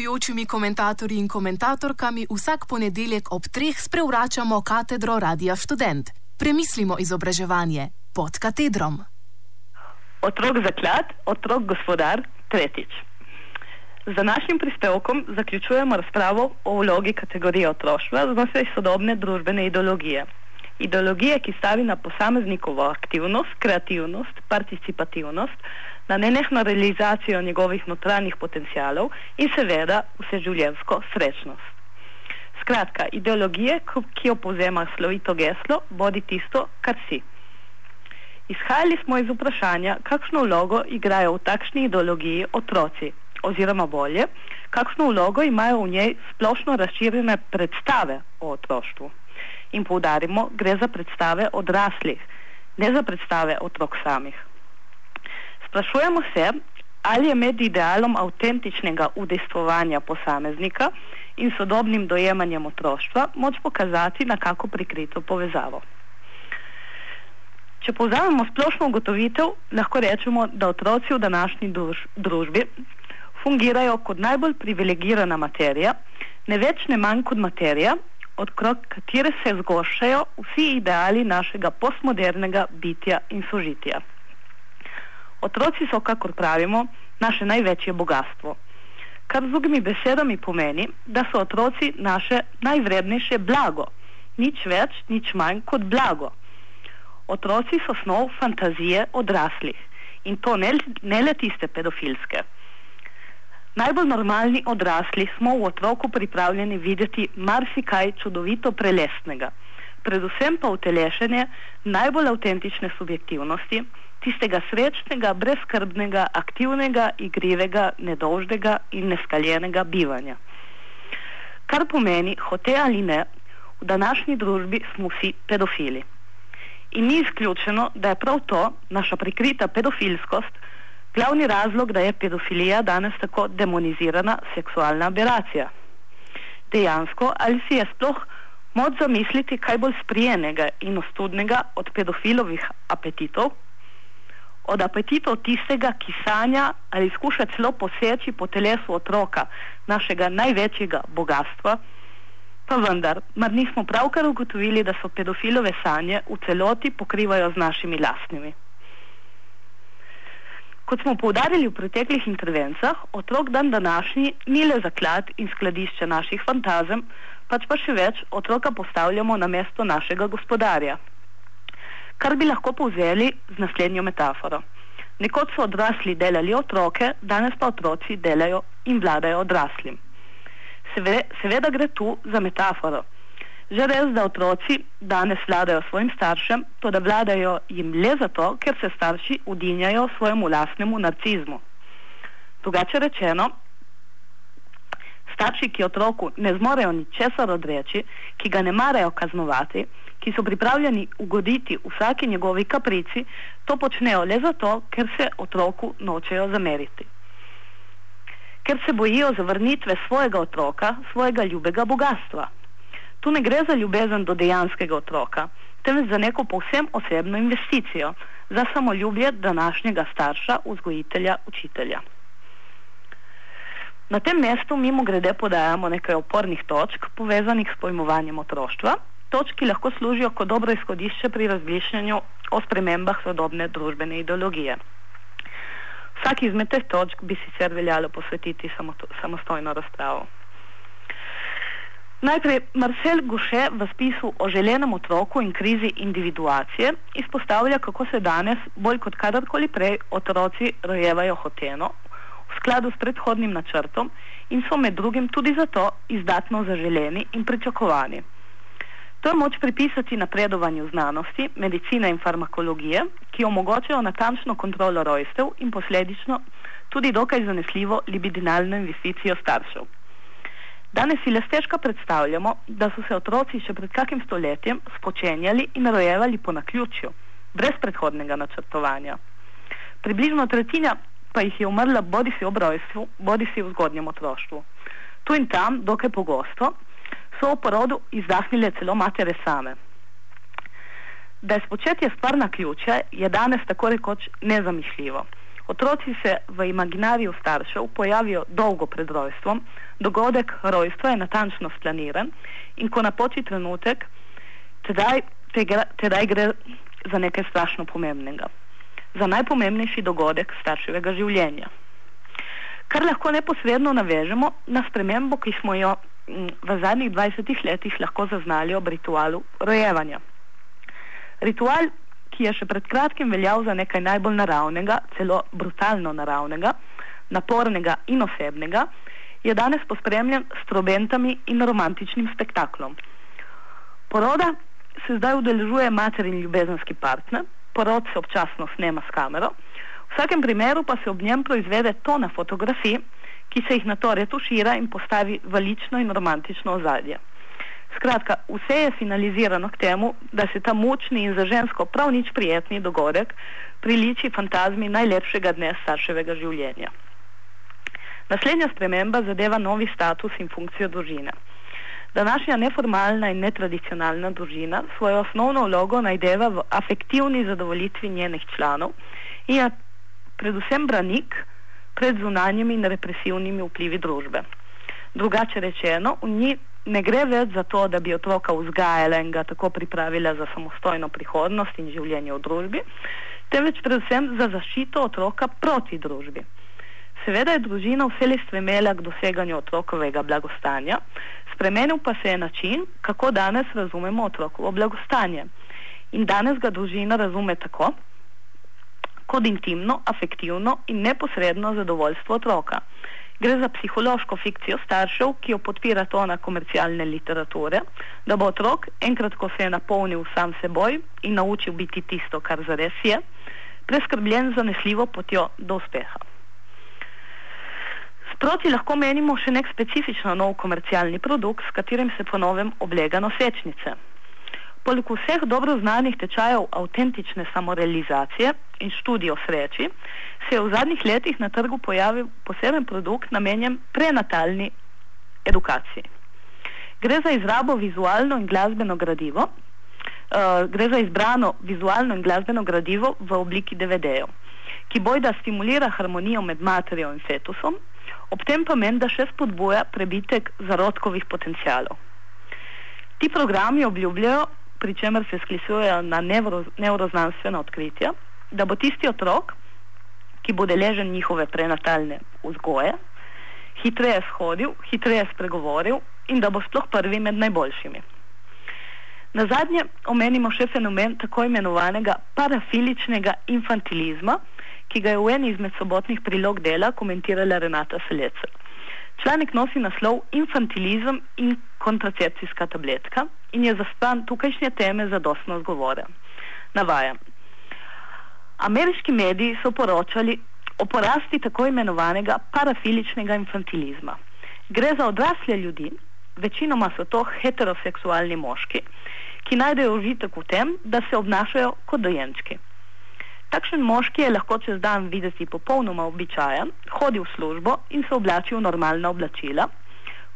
gostujočimi komentatorji in komentatorkami vsak ponedeljek ob treh sprevračamo katedro Radia Student. Premislimo izobraževanje pod katedrom. Otrok zaklad, otrok gospodar, tretjič. Za našim prispevkom zaključujemo razpravo o vlogi kategorije otroštva znotraj sodobne družbene ideologije. Ideologije, ki stavi na posameznikovo aktivnost, kreativnost, participativnost, na nenehno realizacijo njegovih notranjih potencialov in seveda vseživljenjsko srečnost. Skratka, ideologije, ki jo povzema slovito geslo, bodi tisto, kar si. Izhajali smo iz vprašanja, kakšno vlogo igrajo v takšni ideologiji otroci, oziroma bolje, kakšno vlogo imajo v njej splošno razširjene predstave o otroštvu. In poudarimo, gre za predstave odraslih, ne za predstave otrok samih. Sprašujemo se, ali je med idealom avtentičnega udejstvovanja posameznika in sodobnim dojemanjem otroštva moč pokazati na kako prikrito povezavo. Če povzamemo splošno ugotovitev, lahko rečemo, da otroci v današnji družbi fungirajo kot najbolj privilegirana materija, ne več ne manj kot materija, odkrok katere se zgoščajo vsi ideali našega postmodernega bitja in sožitja. Otroci so, kakor pravimo, naše največje bogatstvo. Kar z drugimi besedami pomeni, da so otroci naše najvrednejše blago, nič več, nič manj kot blago. Otroci so snov fantazije odraslih in to ne, ne le tiste pedofilske. Najbolj normalni odrasli smo v otroku pripravljeni videti marsikaj čudovito prelestnega, predvsem pa utelešenje najbolj avtentične subjektivnosti, tistega srečnega, brezkrbnega, aktivnega, igrivega, nedolžnega in neskaljenega bivanja. Kar pomeni, hote ali ne, v današnji družbi smo vsi pedofili. In ni izključeno, da je prav to, naša prikrita pedofilskost, glavni razlog, da je pedofilija danes tako demonizirana seksualna aberacija. Dejansko, ali si je sploh moč zamisliti kaj bolj sprijenega in ostudnega od pedofilovih apetitov? Od apetitov tistega, ki sanja ali skuša celo poseči po telesu otroka, našega največjega bogatstva. Pa vendar, mar nismo pravkar ugotovili, da so pedofilove sanje v celoti pokrivajo z našimi lastnimi. Kot smo poudarili v preteklih intervencijah, otrok dan današnji ni le zaklad in skladišče naših fantazem, pač pa še več otroka postavljamo na mesto našega gospodarja, kar bi lahko povzeli z naslednjo metaforo. Nekoč so odrasli delali otroke, danes pa otroci delajo in vladajo odraslim. Seveda gre tu za metaforo. Že res, da otroci danes vladajo svojim staršem, to da vladajo jim le zato, ker se starši udinjajo svojemu lastnemu narcizmu. Drugače rečeno, starši, ki otroku ne zmorejo ničesar odreči, ki ga ne marajo kaznovati, ki so pripravljeni ugoditi vsaki njegovi kaprici, to počnejo le zato, ker se otroku nočejo zameriti. Ker se bojijo zavrnitve svojega otroka, svojega ljubega bogatstva. Tu ne gre za ljubezen do dejanskega otroka, temveč za neko povsem osebno investicijo, za samoljubje današnjega starša, vzgojitelja, učitelja. Na tem mestu mimo grede podajamo nekaj opornih točk povezanih s pojmovanjem otroštva, točki lahko služijo kot dobro izhodišče pri razmišljanju o spremembah sodobne družbene ideologije. Vsak izmed teh točk bi sicer veljalo posvetiti samostojno razpravo. Najprej Marcel Guše v spisu o želenem otroku in krizi individuacije izpostavlja, kako se danes bolj kot kadarkoli prej otroci rojevajo hoteno v skladu s predhodnim načrtom in so med drugim tudi zato izdatno zaželeni in pričakovani. To je moč pripisati napredovanju znanosti, medicine in farmakologije, ki omogočajo natančno kontrolo rojstev in posledično tudi dokaj zanesljivo libidinalno investicijo staršev. Danes si le stežka predstavljamo, da so se otroci še pred kakim stoletjem spočenjali in rojevali po naključju, brez predhodnega načrtovanja. Približno tretjina pa jih je umrla bodi si ob rojstvu, bodi si v zgodnjem otroštvu. Tu in tam, dokaj pogosto, so v porodu izdahnile celo matere same. Da je spočetje stvar na ključe, je danes tako rekoč nezamišljivo. Otroci se v imaginariju staršev pojavijo dolgo pred rojstvom, dogodek rojstva je natančno splaniran in ko napoči trenutek, tedaj, tedaj gre za nekaj strašno pomembnega, za najpomembnejši dogodek starševega življenja. Kar lahko neposredno navežemo na spremembo, ki smo jo v zadnjih 20 letih lahko zaznali ob ritualu rojevanja. Ritual, ki je še pred kratkim veljal za nekaj najbolj naravnega, celo brutalno naravnega, napornega in osebnega, je danes pospremljen s trobentami in romantičnim spektaklom. Poroda se zdaj udeležuje mater in ljubezenski partner, porod se občasno snema s kamero, v vsakem primeru pa se ob njem proizvede tona fotografij, ki se jih na to retušira in postavi v lično in romantično ozadje. Skratka, vse je finalizirano k temu, da se ta močni in za žensko prav nič prijetni dogodek priliči fantazmi najlepšega dne starševega življenja. Naslednja sprememba zadeva novi status in funkcijo družine. Današnja neformalna in netradicionalna družina svojo osnovno vlogo najdeva v afektivni zadovoljitvi njenih članov in je predvsem branik pred zunanjimi in represivnimi vplivi družbe. Drugače rečeno, v njih ne gre več za to, da bi otroka vzgajala in ga tako pripravila za samostojno prihodnost in življenje v družbi, temveč predvsem za zaščito otroka proti družbi. Seveda je družina vse le stremela k doseganju otrokovega blagostanja, spremenil pa se je način, kako danes razumemo otrokovo blagostanje. In danes ga družina razume tako, kot intimno, afektivno in neposredno zadovoljstvo otroka. Gre za psihološko fikcijo staršev, ki jo podpira tona komercialne literature, da bo otrok, enkrat ko se je napolnil sam seboj in naučil biti tisto, kar zares je, preskrbljen zanesljivo potjo do uspeha. Sproti lahko menimo še nek specifično nov komercialni produkt, s katerim se ponovem oblega nosečnice. Poleg vseh dobro znanih tečajev avtentične samorealizacije in študij o sreči, se je v zadnjih letih na trgu pojavil poseben produkt namenjen prenatalni edukaciji. Gre za izrabo vizualno in glasbeno gradivo, uh, gre za izbrano vizualno in glasbeno gradivo v obliki DVD-jev, ki bojda stimulira harmonijo med materijo in fetusom, ob tem pa meni, da še spodbuja prebitek zarodkovih potencijalov. Ti programi obljubljajo, pri čemer se sklisujejo na nevro, nevroznanstvena odkritja, da bo tisti otrok, ki bo deležen njihove prenatalne vzgoje, hitreje shodil, hitreje spregovoril in da bo sploh prvi med najboljšimi. Na zadnje omenimo še fenomen tako imenovanega parafiličnega infantilizma, ki ga je v eni izmed sobotnih prilog dela komentirala Renata Selece. Članek nosi naslov Infantilizem in kontracepcijska tabletka in je zaspan tukajšnje teme za dosno zgovore. Navajam. Ameriški mediji so poročali o porasti tako imenovanega parafiličnega infantilizma. Gre za odrasle ljudi, večinoma so to heteroseksualni moški, ki najdejo užitek v tem, da se obnašajo kot dojenčki. Takšen moški je lahko čez dan videti popolnoma običajen, hodi v službo in se oblači v normalna oblačila.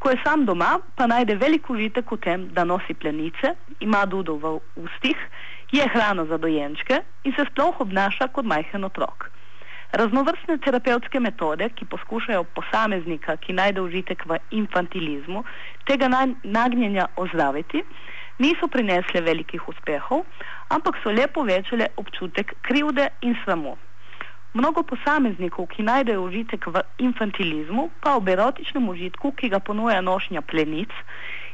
Ko je sam doma, pa najde velik užitek v tem, da nosi plenice, ima dudo v ustih, je hrano za dojenčke in se sploh obnaša kot majhen otrok. Raznovrstne terapevtske metode, ki poskušajo posameznika, ki najde užitek v infantilizmu, tega nagnjenja ozdraviti, niso prinesle velikih uspehov, ampak so le povečale občutek krivde in sramu. Mnogo posameznikov, ki najdejo užitek v infantilizmu, pa ob erotičnem užitku, ki ga ponuja nošnja plenic,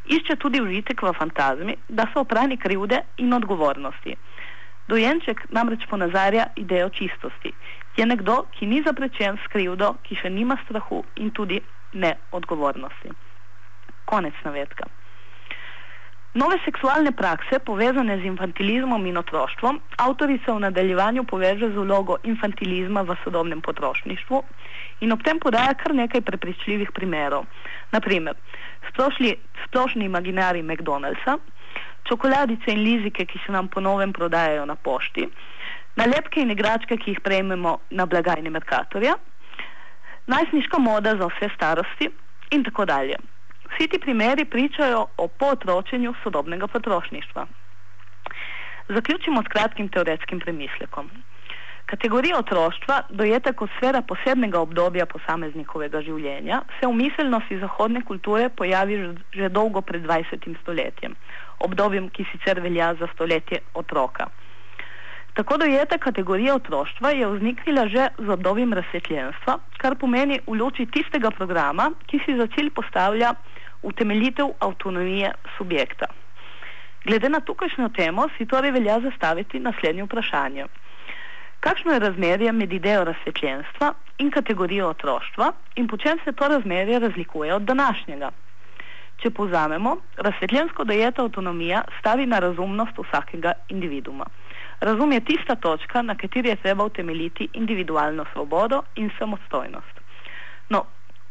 išče tudi užitek v fantazmi, da so oprani krivde in odgovornosti. Dojenček namreč ponazarja idejo čistosti. Je nekdo, ki ni zaprečen s krivdo, ki še nima strahu in tudi ne odgovornosti. Konec navedka. Nove seksualne prakse, povezane z infantilizmom in otroštvom, avtorica v nadaljevanju poveže z vlogo infantilizma v sodobnem potrošništvu in ob tem podaja kar nekaj prepričljivih primerov. Naprimer, splošni, splošni imaginari McDonald'sa, čokoladice in lizike, ki se nam ponovem prodajajo na pošti, nalepke in igračke, ki jih prejmemo na blagajni Merkatorja, najsniška moda za vse starosti in tako dalje. Vsi ti primeri pričajo o potročenju sodobnega potrošništva. Zaključimo s kratkim teoretskim premislekom. Kategorija otroštva, dojeta kot sfera posebnega obdobja posameznikovega življenja, se v miselnosti zahodne kulture pojavi že dolgo pred 20. stoletjem, obdobjem, ki sicer velja za stoletje otroka. Tako dojeta kategorija otroštva je vzniknila že z obdobjem razsvetljenstva, kar pomeni v luči tistega programa, ki si za cilj postavlja utemeljitev avtonomije subjekta. Glede na tukajšnjo temo si torej velja zastaviti naslednje vprašanje. Kakšno je razmerje med idejo razsvetljenstva in kategorijo otroštva in po čem se to razmerje razlikuje od današnjega? Če povzamemo, razsvetljensko dojeta avtonomija stavi na razumnost vsakega individuma. Razum je tista točka, na kateri je treba utemeljiti individualno svobodo in samostojnost. No,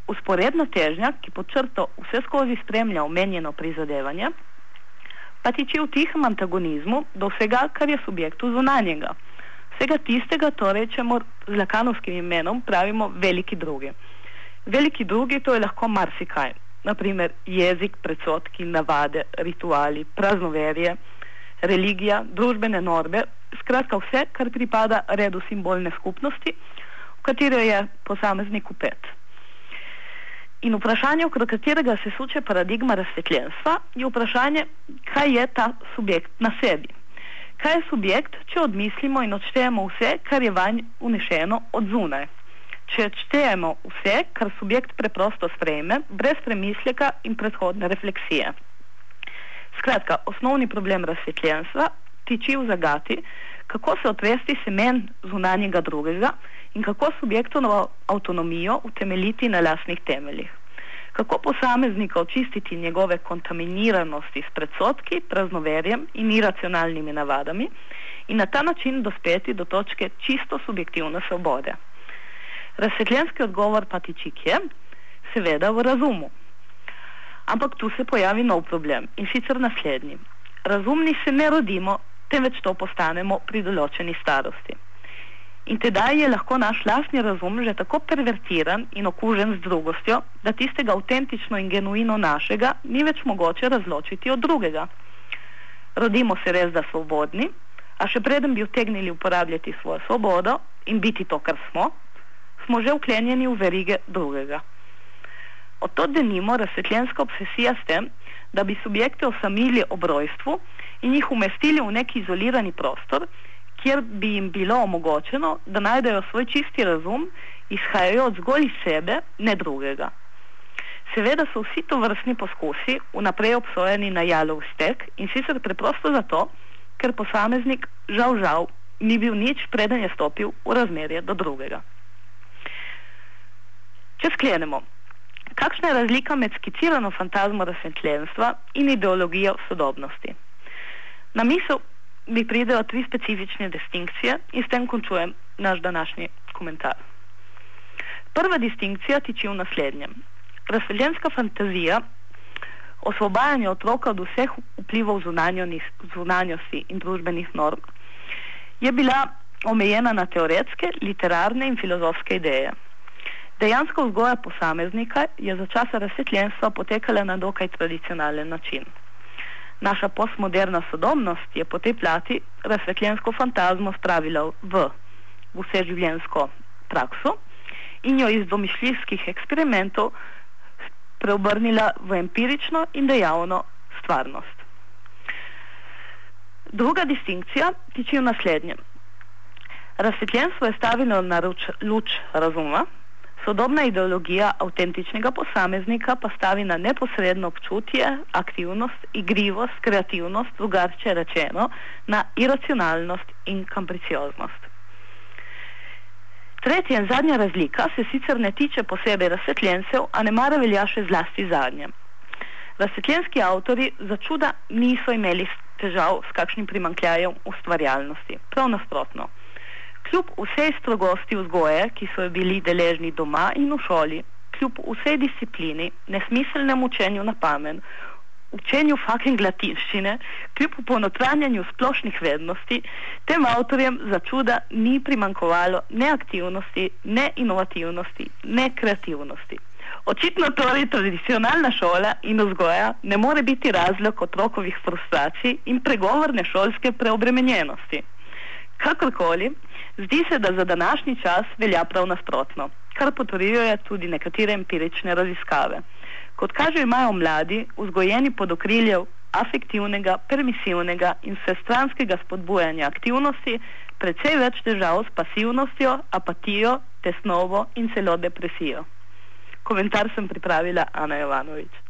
usporedna težnja, ki pod črto vse skozi spremlja omenjeno prizadevanje, pa tiči v tihem antagonizmu do vsega, kar je subjektu zunanjega vsega tistega, torej, če mor z lakanovskim imenom pravimo veliki drugi. Veliki drugi to je lahko marsikaj, naprimer jezik, predsotki, navade, rituali, praznoverje, religija, družbene norme, skratka vse, kar pripada redu simbolne skupnosti, v katero je posameznik upet. In vprašanje, okrog katerega se suče paradigma razsvetljenstva, je vprašanje, kaj je ta subjekt na sebi. Kaj je subjekt, če odmislimo in odštejemo vse, kar je vanj unešeno od zunaj? Če odštejemo vse, kar subjekt preprosto sprejme, brez premisleka in predhodne refleksije. Skratka, osnovni problem razsvetljenstva tiči v zagati, kako se otvesti semen zunanjega drugega in kako subjektovo avtonomijo utemeljiti na lasnih temeljih kako posameznika očistiti njegove kontaminiranosti s predsotki, praznoverjem in iracionalnimi navadami in na ta način dospeti do točke čisto subjektivne svobode. Razsvetljenski odgovor pa tiči kje? Seveda v razumu. Ampak tu se pojavi nov problem in sicer naslednji. Razumni se ne rodimo, temveč to postanemo pri določeni starosti. In tedaj je lahko naš lastni razum že tako pervertiran in okužen z drugostjo, da tistega avtentično in genuino našega ni več mogoče razločiti od drugega. Rodimo se res da svobodni, a še preden bi utegnili uporabljati svojo svobodo in biti to, kar smo, smo že vklenjeni v verige drugega. Od to denimo razsvetljenska obsesija s tem, da bi subjekte osamili ob rojstvu in jih umestili v neki izolirani prostor, kjer bi jim bilo omogočeno, da najdejo svoj čisti razum, izhajajoč zgolj iz sebe, ne drugega. Seveda so vsi to vrstni poskusi vnaprej obsojeni na jalov stek in sicer preprosto zato, ker posameznik žal žal ni bil nič preden je stopil v razmerje do drugega. Če sklenemo, kakšna je razlika med skicirano fantazmo razsvetljenstva in ideologijo sodobnosti? Na misel mi pridejo tri specifične distinkcije in s tem končujem naš današnji komentar. Prva distinkcija tiči v naslednjem. Razseljenska fantazija osvobajanja otroka od vseh vplivov zunanjosti in družbenih norm je bila omejena na teoretske, literarne in filozofske ideje. Dejansko vzgoja posameznika je za časa razsvetljenstva potekala na dokaj tradicionalen način. Naša postmoderna sodobnost je po tej plati razsvetljensko fantazmo spravila v vseživljenjsko prakso in jo iz domišljijskih eksperimentov preobrnila v empirično in dejavno stvarnost. Druga distinkcija tiči v naslednjem. Razsvetljenstvo je stavilo na luč razuma, Sodobna ideologija avtentičnega posameznika pa stavi na neposredno občutje, aktivnost, igrivost, kreativnost, drugače rečeno, na iracionalnost in kapricioznost. Tretja in zadnja razlika se sicer ne tiče posebej razsvetljencev, a ne mara velja še zlasti zadnje. Razsvetljenski avtori za čuda niso imeli težav s kakšnim primankljajem ustvarjalnosti, prav nasprotno. Kljub vsej strogosti vzgoje, ki so jo bili deležni doma in v šoli, kljub vsej disciplini, nesmiselnemu učenju na pamen, učenju fucking latinščine, kljub ponotranjanju splošnih vednosti, tem avtorjem za čuda ni primankovalo ne aktivnosti, ne inovativnosti, ne kreativnosti. Očitno torej tradicionalna šola in vzgoja ne more biti razlog otrokovih frustracij in pregovorne šolske preobremenjenosti Kakorkoli, zdi se, da za današnji čas velja prav nasprotno, kar potrjujejo tudi nekatere empirične raziskave. Kot kaže, imajo mladi, vzgojeni pod okriljem afektivnega, permisivnega in vsestranskega spodbujanja aktivnosti, precej več težav s pasivnostjo, apatijo, tesnovo in celo depresijo. Komentar sem pripravila Ana Jovanovič.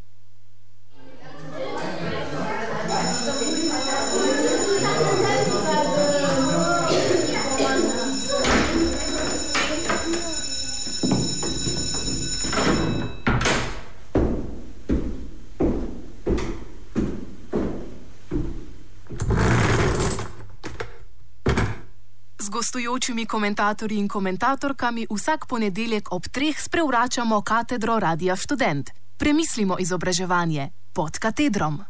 Gostujočimi komentatorji in komentatorkami vsak ponedeljek ob treh sprevračamo katedro Radia Student. Premislimo izobraževanje pod katedrom.